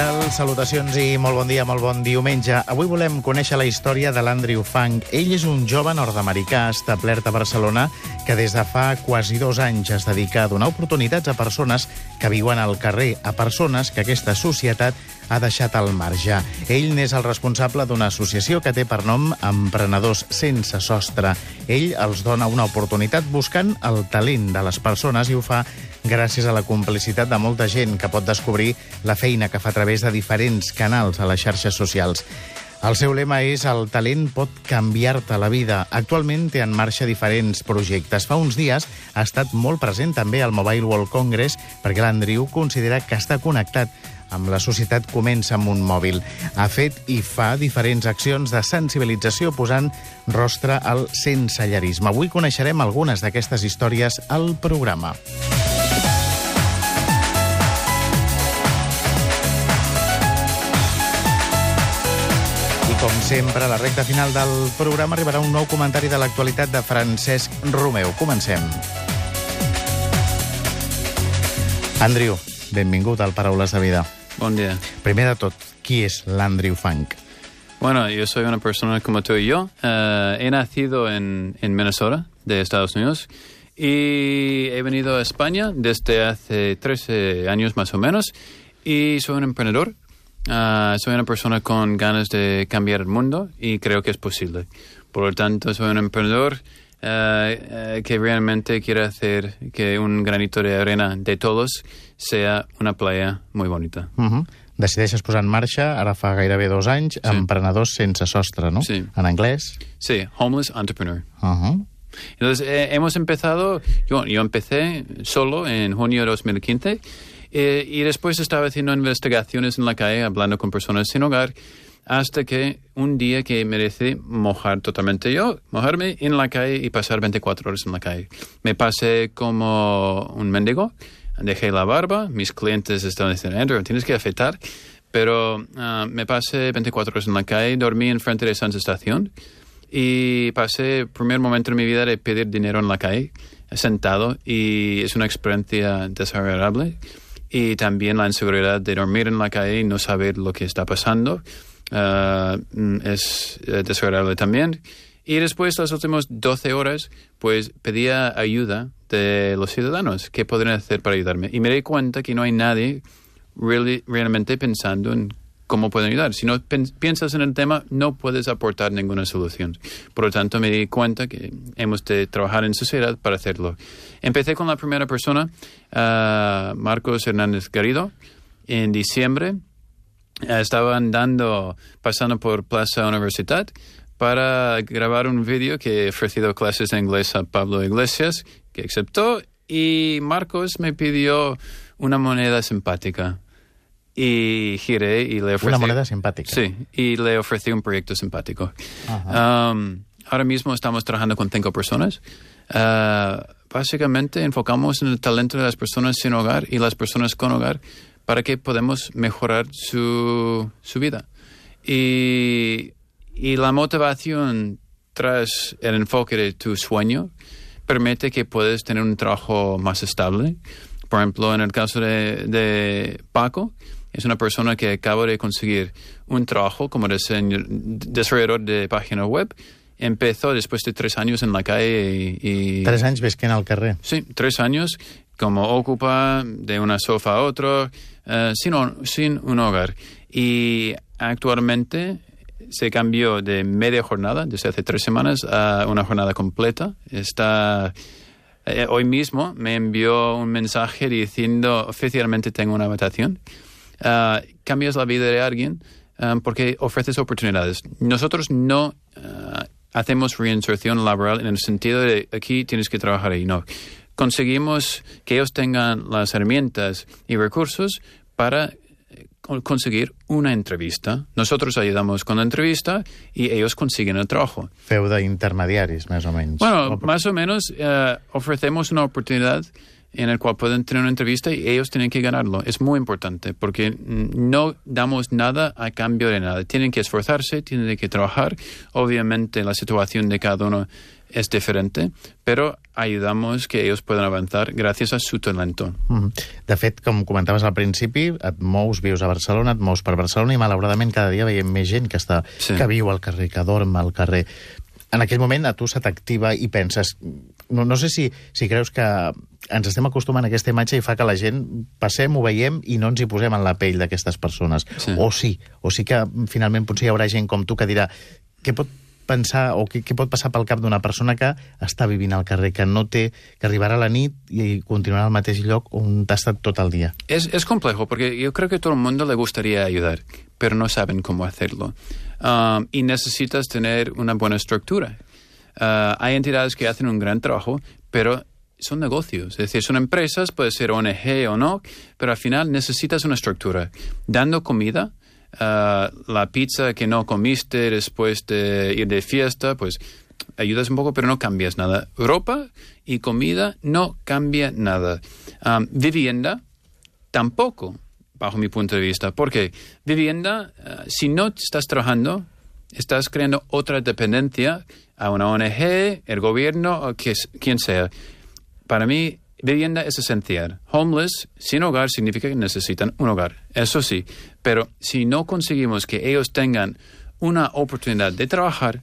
Tal? Salutacions i molt bon dia, molt bon diumenge. Avui volem conèixer la història de l'Andrew Fang. Ell és un jove nord-americà establert a Barcelona que des de fa quasi dos anys es dedica a donar oportunitats a persones que viuen al carrer, a persones que aquesta societat ha deixat al marge. Ell n'és el responsable d'una associació que té per nom Emprenedors Sense Sostre. Ell els dona una oportunitat buscant el talent de les persones i ho fa gràcies a la complicitat de molta gent que pot descobrir la feina que fa a través de diferents canals a les xarxes socials. El seu lema és el talent pot canviar-te la vida. Actualment té en marxa diferents projectes. Fa uns dies ha estat molt present també al Mobile World Congress perquè l'Andriu considera que està connectat amb la societat comença amb un mòbil. Ha fet i fa diferents accions de sensibilització posant rostre al sensellarisme. Avui coneixerem algunes d'aquestes històries al programa. Com sempre, a la recta final del programa arribarà un nou comentari de l'actualitat de Francesc Romeu. Comencem. Andrew, benvingut al Paraules de Vida. Buen día. Primer de tot, qui és l'Andrew Funk? Bueno, yo soy una persona como tú y yo. Eh, he nacido en, en Minnesota, de Estados Unidos, y he venido a España desde hace 13 años más o menos, y soy un emprendedor. Ah, soy una persona con ganas de cambiar el mundo y creo que es posible. Por lo tanto, soy un emprendedor eh, eh, que realmente quiere hacer que un granito de arena de todos sea una playa muy bonita. Uh -huh. Decideixes posar en marxa, ara fa gairebé dos anys, Sí. emprenedors sense sostre, no? Sí. En anglès? Sí, homeless entrepreneur. Uh -huh. Entonces, eh, hemos empezado, yo, yo empecé solo en junio de 2015 eh, y después estaba haciendo investigaciones en la calle, hablando con personas sin hogar, hasta que un día que me decidí mojar totalmente yo, mojarme en la calle y pasar 24 horas en la calle. Me pasé como un mendigo, dejé la barba, mis clientes estaban diciendo, Andrew, tienes que afeitar, pero ah, me pasé 24 horas en la calle, dormí enfrente de Sanz Estación y pasé el primer momento de mi vida de pedir dinero en la calle, sentado, y es una experiencia desagradable. Y también la inseguridad de dormir en la calle y no saber lo que está pasando ah, mm, es eh, desagradable también. Y después, las últimas 12 horas, pues pedía ayuda de los ciudadanos. ¿Qué podrían hacer para ayudarme? Y me di cuenta que no hay nadie realmente pensando en cómo pueden ayudar. Si no piensas en el tema, no puedes aportar ninguna solución. Por lo tanto, me di cuenta que hemos de trabajar en sociedad para hacerlo. Empecé con la primera persona, ah, Marcos Hernández Garrido, en diciembre. Eh, estaba andando, pasando por Plaza Universidad para grabar un vídeo que he ofrecido clases de inglés a Pablo Iglesias, que aceptó, y Marcos me pidió una moneda simpática. Y giré y le ofrecí... Una moneda simpàtica. Sí, y le ofrecí un proyecto simpático. Um, ahora mismo estamos trabajando con cinco personas. Uh, básicamente enfocamos en el talento de las personas sin hogar y las personas con hogar para que podamos mejorar su, su vida. Y, y la motivación tras el enfoque de tu sueño permite que puedes tener un trabajo más estable. Por ejemplo, en el caso de, de Paco, es una persona que acaba de conseguir un trabajo como diseño- desarrollador de página web. Empezó después de tres años en la calle y... y- Tres anys visquent al carrer. Sí, tres años como ocupa de una sofa a otro, eh, sin, un- sin un hogar. Y actualmente se cambió de media jornada, desde hace tres semanas, a una jornada completa. Está, eh, hoy mismo me envió un mensaje diciendo oficialmente tengo una habitación. Ah, cambias la vida de alguien ah, porque ofreces oportunidades. Nosotros no ah, hacemos reinserción laboral en el sentido de aquí tienes que trabajar ahí, no. Conseguimos que ellos tengan las herramientas y recursos para eh, con- conseguir una entrevista. Nosotros ayudamos con la entrevista y ellos consiguen el trabajo. Feu d'intermediaris, més o menys. Bueno, más o menos eh, ofrecemos una oportunidad en el cual pueden tener una entrevista y ellos tienen que ganarlo. Es muy importante porque no damos nada a cambio de nada. Tienen que esforzarse, tienen que trabajar. Obviamente la situación de cada uno es diferente, però ayudamos que ells puedan avançar gràcies a su talento. Mm -hmm. De fet, com comentaves al principi, et mous, vius a Barcelona, et mous per Barcelona i malauradament cada dia veiem més gent que, està, sí. que viu al carrer, que dorm al carrer. En aquell moment a tu se t'activa i penses... No, no sé si, si creus que ens estem acostumant a aquesta imatge i fa que la gent passem, ho veiem i no ens hi posem en la pell d'aquestes persones. Sí. O sí, o sí que finalment potser hi haurà gent com tu que dirà què pot pensar o què, què pot passar pel cap d'una persona que està vivint al carrer, que no té, que arribarà a la nit i continuarà al mateix lloc on ha estat tot el dia? Es, es complejo, porque yo creo que todo el mundo le gustaría ayudar, pero no saben cómo hacerlo. Um, y necesitas tener una buena estructura. Uh, hay entidades que hacen un gran trabajo, pero son negocios, es decir, son empresas, puede ser ONG o no, pero al final necesitas una estructura. Dando comida, uh, la pizza que no comiste después de ir de fiesta, pues ayudas un poco, pero no cambias nada. Ropa y comida no cambia nada. Um, vivienda tampoco, bajo mi punto de vista, porque vivienda, uh, si no estás trabajando, estás creando otra dependencia a una ONG, el gobierno o que, quien sea. Para mí, Vivienda es esencial. Homeless, sin hogar, significa que necesitan un hogar. Eso sí. Pero si no conseguimos que ellos tengan una oportunidad de trabajar,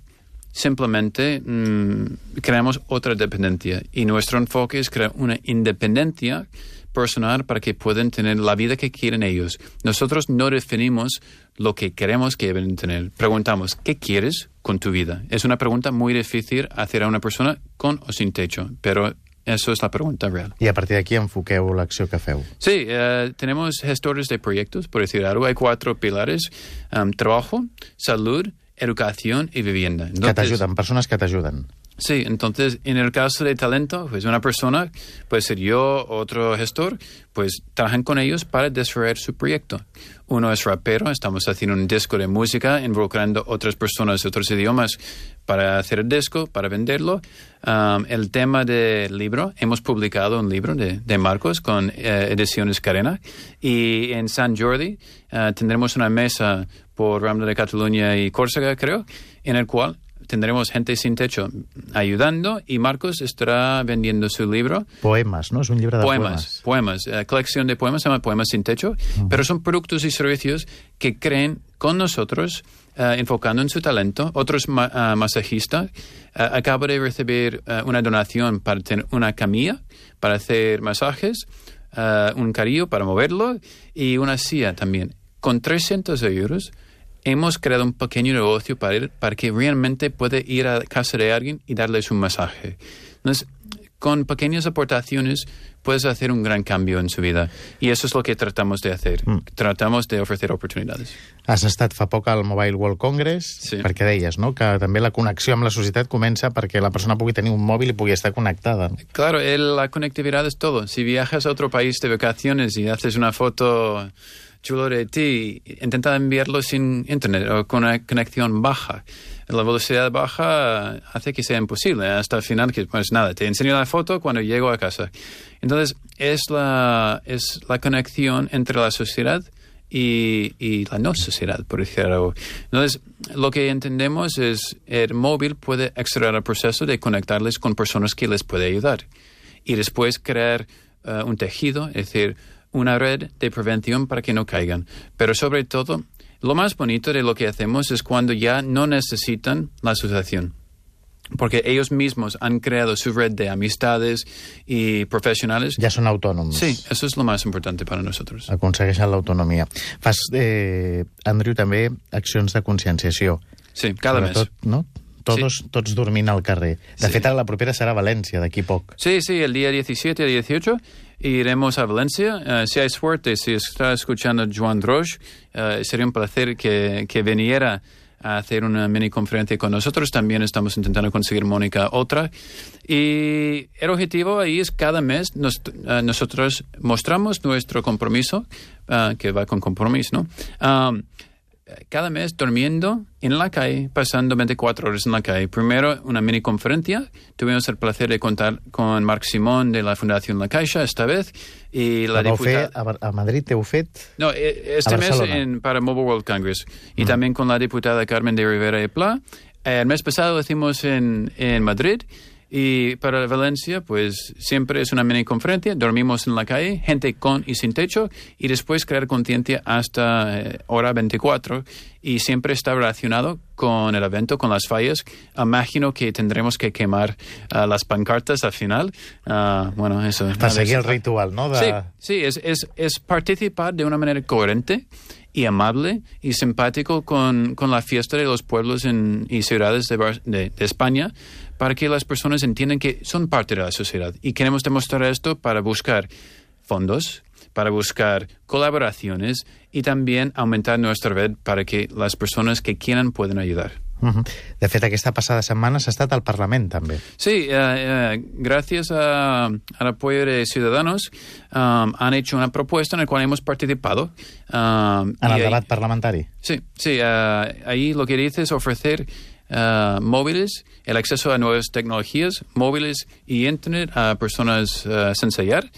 simplemente mmm, creamos otra dependencia. Y nuestro enfoque es crear una independencia personal para que puedan tener la vida que quieren ellos. Nosotros no definimos lo que queremos que deben tener. Preguntamos, ¿qué quieres con tu vida? Es una pregunta muy difícil hacer a una persona con o sin techo, pero Eso es la pregunta real. Y a partir de aquí enfoqueu l'acció que feu. Sí, eh, tenemos gestores de proyectos, por decir algo. Hay cuatro pilares. Um, trabajo, salud, educación y vivienda. Entonces, que t'ajuden, persones que t'ajuden. Sí, entonces en el caso de talento, pues una persona, puede ser yo, otro gestor, pues trabajan con ellos para desarrollar su proyecto. Uno es rapero, estamos haciendo un disco de música involucrando otras personas de otros idiomas para hacer el disco, para venderlo. Um, el tema del libro, hemos publicado un libro de, Marcos con eh, ediciones Carena y en San Jordi uh, tendremos una mesa por Rambla de Cataluña y Córcega, creo, en el cual tendremos gente sin techo ayudando y Marcos estará vendiendo su libro. Poemas, ¿no? Es un libro de poemas. Poemas, poemas. Eh, colección de poemas, se llama Poemas sin techo, pero son productos y servicios que creen con nosotros, uh, enfocando en su talento. Otros ma uh, masajistas. Acabo de recibir una donación para tener una camilla para hacer masajes, un carillo para moverlo y una silla también. Con 300 euros hemos creado un pequeño negocio para, él, para que realmente pueda ir a casa de alguien y darles un masaje. Entonces, con pequeñas aportaciones puedes hacer un gran cambio en su vida. I eso es lo que tratamos de hacer. Mm. Tratamos de ofrecer oportunidades. Has estat fa poc al Mobile World Congress, sí. perquè deies no? que també la connexió amb la societat comença perquè la persona pugui tenir un mòbil i pugui estar connectada. Claro, el, la conectividad es todo. Si viajas a otro país de vacaciones y haces una foto chulo de ti, intenta enviarlo sin internet o con una conexión baja. La velocidad baja hace que sea imposible hasta el final, que pues nada, te enseño la foto cuando llego a casa. Entonces, es la, es la conexión entre la sociedad y, y, la no sociedad, por ejemplo. Entonces, lo que entendemos es el móvil puede acelerar el proceso de conectarles con personas que les puede ayudar y después crear uh, un tejido, es decir, una red de prevención para que no caigan. Pero sobre todo, lo más bonito de lo que hacemos es cuando ya no necesitan la asociación. Porque ellos mismos han creado su red de amistades y profesionales. Ja són autònoms. Sí, eso es lo más importante para nosotros. Aconsegueixen l'autonomia. Fas, eh, Andrew, també accions de conscienciació. Sí, cada Sobretot, mes. No? Todos, sí. tots dormint al carrer. De sí. fet, la propera serà València, d'aquí poc. Sí, sí, el día 17 y 18 iremos a Valencia. Uh, si hay suerte, si está escuchando Joan Drosch, uh, sería un placer que, que viniera a hacer una mini conferencia con nosotros. También estamos intentando conseguir, Mónica, otra. Y el objetivo ahí es cada mes nos, uh, nosotros mostramos nuestro compromiso, que va con compromiso, ¿no? Um, eh, cada mes durmiendo en la calle, pasando 24 horas en la calle. Primero una mini conferencia. Tuvimos el placer de contar con Marc Simón de la Fundación La Caixa esta vez. Y la vau diputada... a, a Madrid, heu fet... No, eh, este A mes en, para Mobile World Congress. Y también con la diputada Carmen de Rivera y Pla. El mes pasado lo hicimos en, en Madrid. Y para Valencia, pues siempre es una mini conferencia. Dormimos en la calle, gente con y sin techo. Y después crear conciencia hasta eh, hora 24. Y siempre está relacionado con el evento, con las fallas. Imagino que tendremos que quemar ah, las pancartas al final. Ah, bueno, eso. Per seguir el ritual, no? Sí, sí, es, es, es participar de una manera coherente y amable y simpático con, con la fiesta de los pueblos y ciudades de- de España para que las personas entiendan que son parte de la sociedad. Y queremos demostrar esto para buscar fondos, para buscar colaboraciones y también aumentar nuestra red para que las personas que quieran puedan ayudar. Mhm. De fet, aquesta passada setmana s'ha estat al Parlament, també. Sí, eh, eh, gracias a- al apoyo de Ciudadanos um, han hecho una propuesta en la cual hemos participado. um, En el ahí- debat parlamentari. Sí, sí, eh, ahí lo que dice es ofrecer eh, móviles, el acceso a nuevas tecnologías, móviles y Internet a personas eh, sin sellar.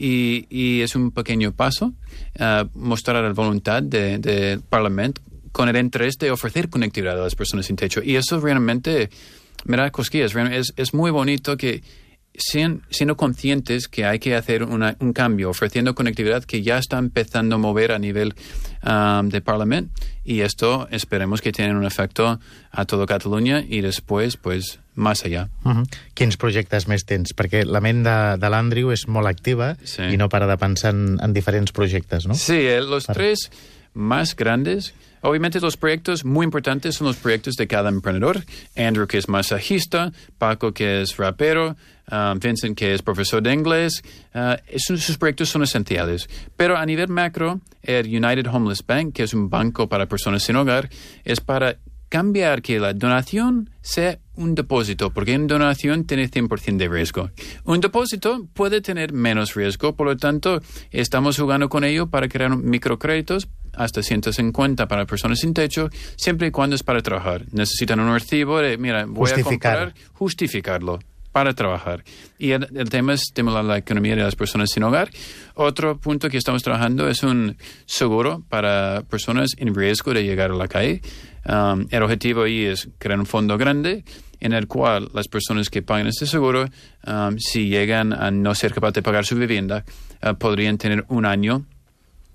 Y, y es un pequeño paso eh, mostrar la voluntad del de Parlamento con el interés de ofrecer conectividad a las personas sin techo. Y eso realmente me da cosquillas. Es, es muy bonito que sean, siendo conscientes que hay que hacer una- un cambio, ofreciendo conectividad que ya está empezando a mover a nivel um, de Parlamento. Y esto esperemos que tenga un efecto a todo Cataluña y después, pues, más allá. Mhm. Quins projectes més tens? Perquè la ment de, de l'Andrew és molt activa Sí. i no para de pensar en, en diferents projectes, no? Sí, eh, los tres más grandes. Obviamente los proyectos muy importantes son los proyectos de cada emprendedor. Andrew, que es masajista, Paco, que es rapero, um, Vincent, que es profesor de inglés. Uh, esos, sus proyectos son esenciales. Pero a nivel macro, el United Homeless Bank, que es un banco para personas sin hogar, es para cambiar que la donación sea un depósito, porque una donación tiene 100% de riesgo. Un depósito puede tener menos riesgo, por lo tanto, estamos jugando con ello para crear microcréditos hasta 150 para personas sin techo, siempre y cuando es para trabajar. Necesitan un recibo de, mira, voy Justificar. a comprar, justificarlo para trabajar. Y el, el tema es estimular la economía de las personas sin hogar. Otro punto que estamos trabajando es un seguro para personas en riesgo de llegar a la calle. Um, el objetivo ahí es crear un fondo grande en el cual las personas que pagan este seguro, um, si llegan a no ser capaces de pagar su vivienda, uh, podrían tener un año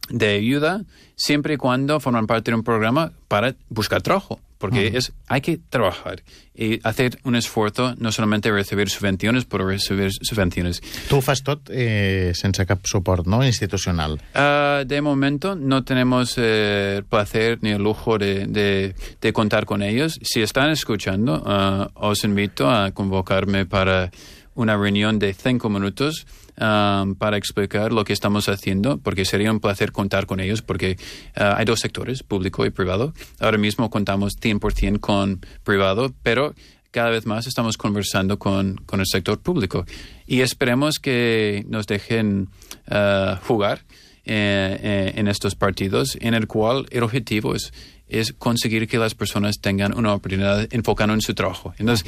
de ayuda siempre y cuando forman parte de un programa para buscar trabajo. Porque es, hay que trabajar y hacer un esfuerzo, no solamente recibir subvenciones por recibir subvenciones. Tu fas tot eh, sense cap suport no? institucional. Ah, de momento no tenemos eh, el placer ni el lujo de, de- de contar con ellos. Si están escuchando, ah, os invito a convocarme para una reunión de cinco minutos para explicar lo que estamos haciendo, porque sería un placer contar con ellos, porque ah, hay dos sectores, público y privado. Ahora mismo contamos 100% con privado, pero cada vez más estamos conversando con, con el sector público y esperemos que nos dejen ah, jugar eh, eh, en estos partidos, en el cual el objetivo es, es conseguir que las personas tengan una oportunidad enfocando en su trabajo. Entonces,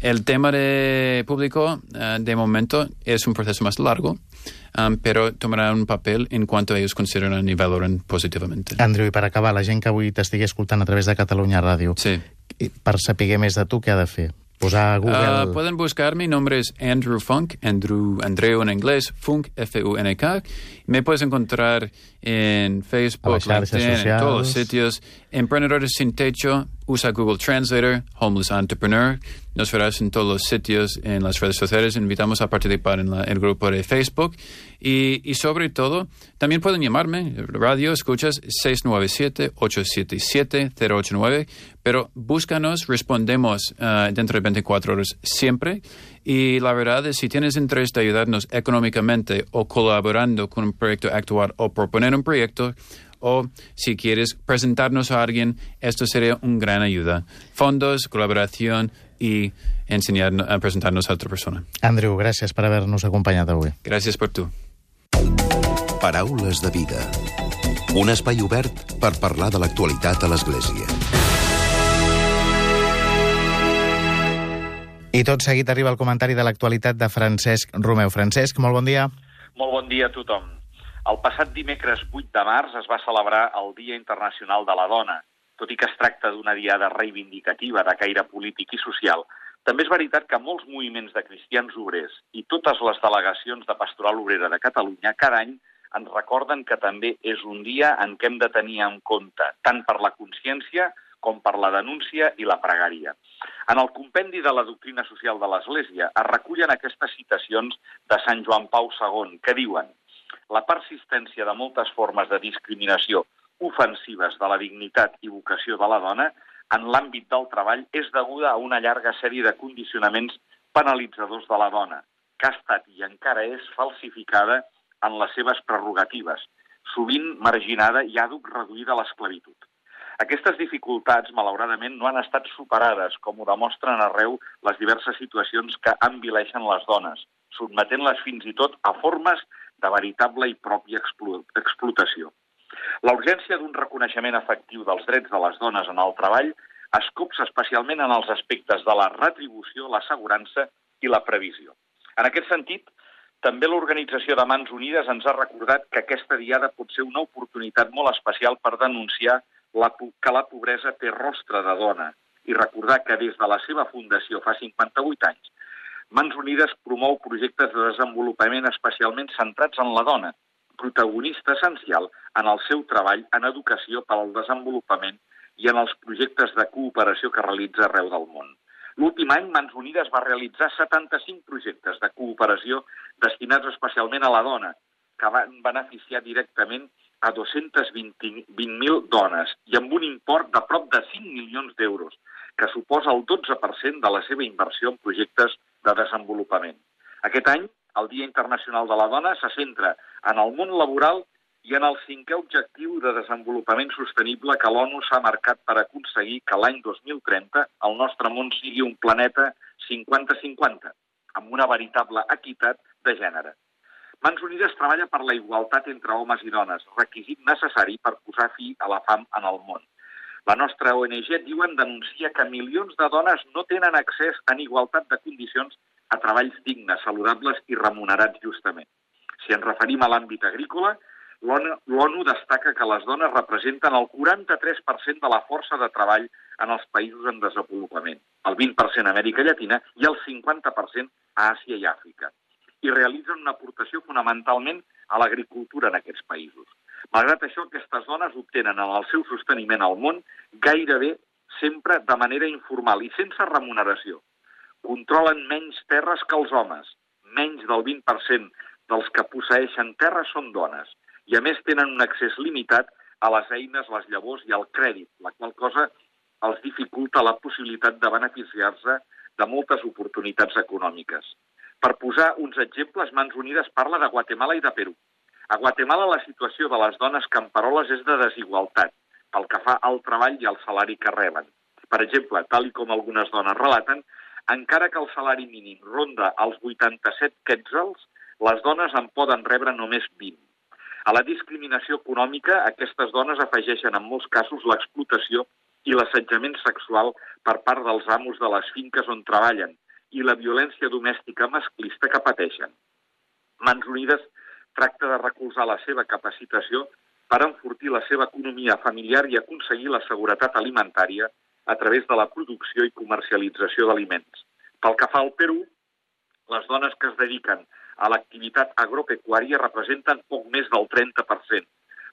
el tema de público, eh, de momento, es un proceso más largo, um, pero tomará un papel en cuanto ellos consideran y valoran positivamente. Andrew, i per acabar, la gent que avui t'estigui escoltant a través de Catalunya Ràdio, Sí. per saber més de tu, què ha de fer? Posar a Google... Ah, pueden buscar, mi nombre es Andrew Funk, Andrew, Andreu en inglés, Funk, F-U-N-K. Me puedes encontrar en Facebook, LinkedIn, en todos los sitios. Emprendedores sin techo, usa Google Translator, Homeless Entrepreneur. Nos verás en todos los sitios, en las redes sociales. Invitamos a participar en la- el grupo de Facebook. Y, y sobre todo, también pueden llamarme, radio, escuchas 697-877-089, pero búscanos, respondemos ah, dentro de 24 horas siempre. Y la verdad es, si tienes interés de ayudarnos económicamente o colaborando con un proyecto actual o proponer un proyecto, o si quieres presentarnos a alguien, esto sería una gran ayuda. Fondos, colaboración y enseñar a presentarnos a otra persona. Andrew, gràcies per haver-nos acompanyat avui. Gracias por tú. Paraules de vida. Un espai obert per parlar de l'actualitat a l'Església. I tot seguit arriba el comentari de l'actualitat de Francesc Romeu. Francesc, molt bon dia. Molt bon dia a tothom. El passat dimecres 8 de març es va celebrar el Dia Internacional de la Dona. Tot i que es tracta d'una diada reivindicativa de caire polític i social, també és veritat que molts moviments de cristians obrers i totes les delegacions de Pastoral Obrera de Catalunya cada any ens recorden que també és un dia en què hem de tenir en compte, tant per la consciència com per la denúncia i la pregària. En el compendi de la doctrina social de l'Església es recullen aquestes citacions de Sant Joan Pau II, que diuen la persistència de moltes formes de discriminació ofensives de la dignitat i vocació de la dona en l'àmbit del treball és deguda a una llarga sèrie de condicionaments penalitzadors de la dona, que ha estat i encara és falsificada en les seves prerrogatives, sovint marginada i àduc reduïda a l'esclavitud. Aquestes dificultats, malauradament, no han estat superades, com ho demostren arreu les diverses situacions que envileixen les dones, sotmetent-les fins i tot a formes de veritable i pròpia explotació. La urgència d'un reconeixement efectiu dels drets de les dones en el treball es copsa especialment en els aspectes de la retribució, l'assegurança i la previsió. En aquest sentit, també l'Organització de Mans Unides ens ha recordat que aquesta diada pot ser una oportunitat molt especial per denunciar la, que la pobresa té rostre de dona i recordar que des de la seva fundació fa 58 anys, Mans Unides promou projectes de desenvolupament especialment centrats en la dona, protagonista essencial en el seu treball en educació per al desenvolupament i en els projectes de cooperació que realitza arreu del món. L'últim any, Mans Unides va realitzar 75 projectes de cooperació destinats especialment a la dona, que van beneficiar directament a 220.000 dones i amb un import de prop de 5 milions d'euros, que suposa el 12% de la seva inversió en projectes de desenvolupament. Aquest any, el Dia Internacional de la Dona se centra en el món laboral i en el cinquè objectiu de desenvolupament sostenible que l'ONU s'ha marcat per aconseguir que l'any 2030 el nostre món sigui un planeta 50-50, amb una veritable equitat de gènere. Mans Unides treballa per la igualtat entre homes i dones, requisit necessari per posar fi a la fam en el món. La nostra ONG, diuen, denuncia que milions de dones no tenen accés en igualtat de condicions a treballs dignes, saludables i remunerats justament. Si ens referim a l'àmbit agrícola, l'ONU destaca que les dones representen el 43% de la força de treball en els països en desenvolupament, el 20% a Amèrica Llatina i el 50% a Àsia i Àfrica, i realitzen una aportació fonamentalment a l'agricultura en aquests països. Malgrat això, aquestes dones obtenen en el seu sosteniment al món gairebé sempre de manera informal i sense remuneració, controlen menys terres que els homes. Menys del 20% dels que posseixen terres són dones i, a més, tenen un accés limitat a les eines, les llavors i al crèdit, la qual cosa els dificulta la possibilitat de beneficiar-se de moltes oportunitats econòmiques. Per posar uns exemples, Mans Unides parla de Guatemala i de Perú. A Guatemala la situació de les dones camperoles és de desigualtat pel que fa al treball i al salari que reben. Per exemple, tal i com algunes dones relaten, encara que el salari mínim ronda els 87 quetzals, les dones en poden rebre només 20. A la discriminació econòmica, aquestes dones afegeixen en molts casos l'explotació i l'assetjament sexual per part dels amos de les finques on treballen i la violència domèstica masclista que pateixen. Mans Unides tracta de recolzar la seva capacitació per enfortir la seva economia familiar i aconseguir la seguretat alimentària a través de la producció i comercialització d'aliments. Pel que fa al Perú, les dones que es dediquen a l'activitat agropecuària representen poc més del 30%,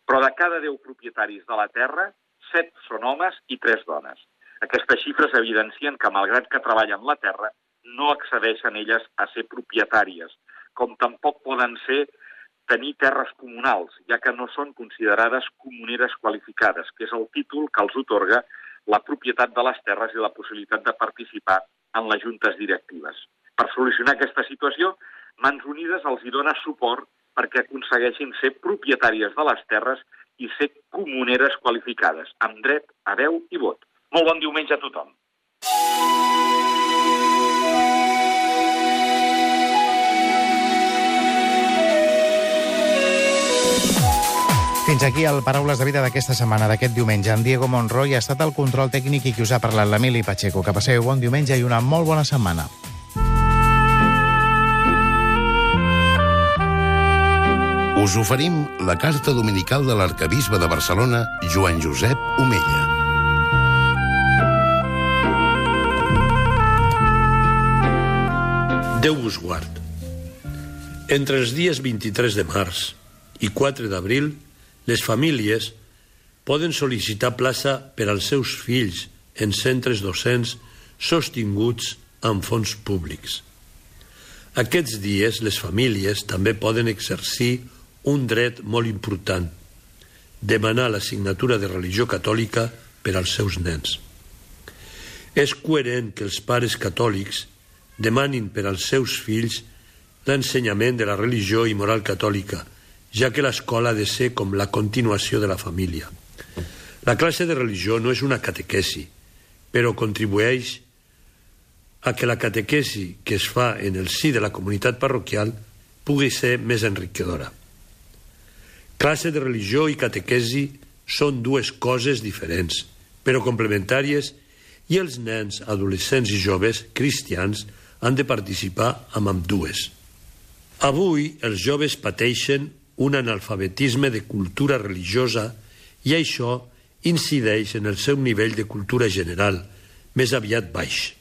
però de cada 10 propietaris de la terra, 7 són homes i 3 dones. Aquestes xifres evidencien que, malgrat que treballen la terra, no accedeixen elles a ser propietàries, com tampoc poden ser tenir terres comunals, ja que no són considerades comuneres qualificades, que és el títol que els otorga la propietat de les terres i la possibilitat de participar en les juntes directives. Per solucionar aquesta situació, Mans Unides els hi dona suport perquè aconsegueixin ser propietàries de les terres i ser comuneres qualificades, amb dret a veu i vot. Molt bon diumenge a tothom. Fins aquí el Paraules de Vida d'aquesta setmana, d'aquest diumenge. En Diego Monroy ha estat el control tècnic i qui us ha parlat, l'Emili Pacheco. Que passeu bon diumenge i una molt bona setmana. Us oferim la carta dominical de l'arcabisbe de Barcelona, Joan Josep Omella. Déu vos guard. Entre els dies 23 de març i 4 d'abril, les famílies poden sol·licitar plaça per als seus fills en centres docents sostinguts amb fons públics. Aquests dies les famílies també poden exercir un dret molt important, demanar la signatura de religió catòlica per als seus nens. És coherent que els pares catòlics demanin per als seus fills l'ensenyament de la religió i moral catòlica, ja que l'escola ha de ser com la continuació de la família. La classe de religió no és una catequesi, però contribueix a que la catequesi que es fa en el si de la comunitat parroquial pugui ser més enriquidora. Classe de religió i catequesi són dues coses diferents, però complementàries, i els nens, adolescents i joves cristians han de participar amb ambdues. Avui els joves pateixen un analfabetisme de cultura religiosa i això incideix en el seu nivell de cultura general, més aviat baix.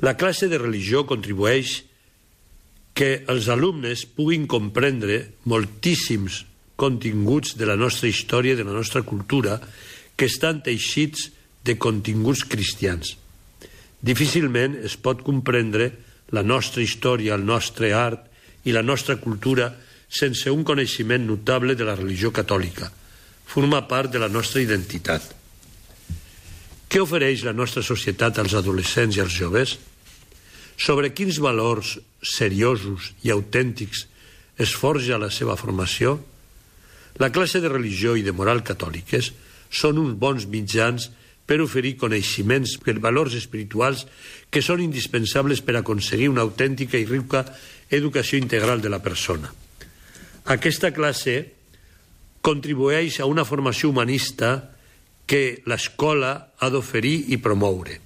La classe de religió contribueix que els alumnes puguin comprendre moltíssims continguts de la nostra història, de la nostra cultura, que estan teixits de continguts cristians. Difícilment es pot comprendre la nostra història, el nostre art i la nostra cultura sense un coneixement notable de la religió catòlica. Forma part de la nostra identitat. Què ofereix la nostra societat als adolescents i als joves? Sobre quins valors seriosos i autèntics es forja la seva formació? La classe de religió i de moral catòliques són uns bons mitjans per oferir coneixements per valors espirituals que són indispensables per aconseguir una autèntica i rica educació integral de la persona. Aquesta classe contribueix a una formació humanista que l'escola ha d'oferir i promoure.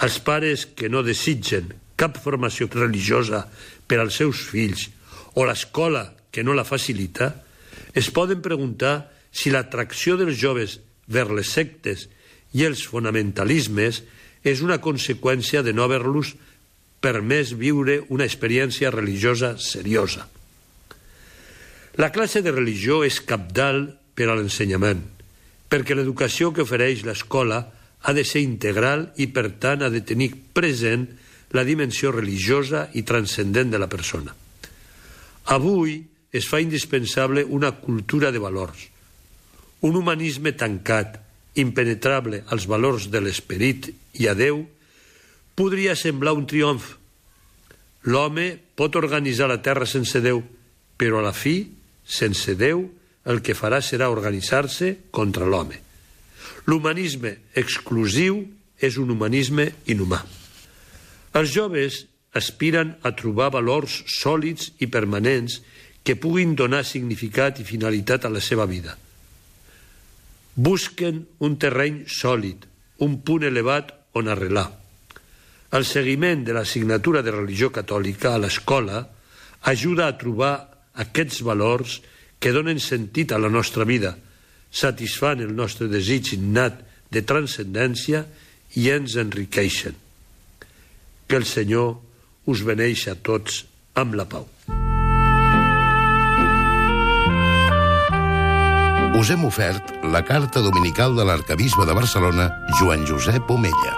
Els pares que no desitgen cap formació religiosa per als seus fills o l'escola que no la facilita, es poden preguntar si l'atracció dels joves vers les sectes i els fonamentalismes és una conseqüència de no haver-los permès viure una experiència religiosa seriosa. La classe de religió és capdalt per a l'ensenyament, perquè l'educació que ofereix l'escola ha de ser integral i, per tant, ha de tenir present la dimensió religiosa i transcendent de la persona. Avui es fa indispensable una cultura de valors, un humanisme tancat, impenetrable als valors de l'esperit i a Déu, podria semblar un triomf. L'home pot organitzar la terra sense Déu, però a la fi sense Déu, el que farà serà organitzar-se contra l'home. L'humanisme exclusiu és un humanisme inhumà. Els joves aspiren a trobar valors sòlids i permanents que puguin donar significat i finalitat a la seva vida. Busquen un terreny sòlid, un punt elevat on arrelar. El seguiment de la signatura de religió catòlica a l'escola ajuda a trobar aquests valors que donen sentit a la nostra vida, satisfan el nostre desig innat de transcendència i ens enriqueixen. Que el Senyor us beneix a tots amb la pau. Us hem ofert la carta dominical de l'arcabisbe de Barcelona, Joan Josep Omella.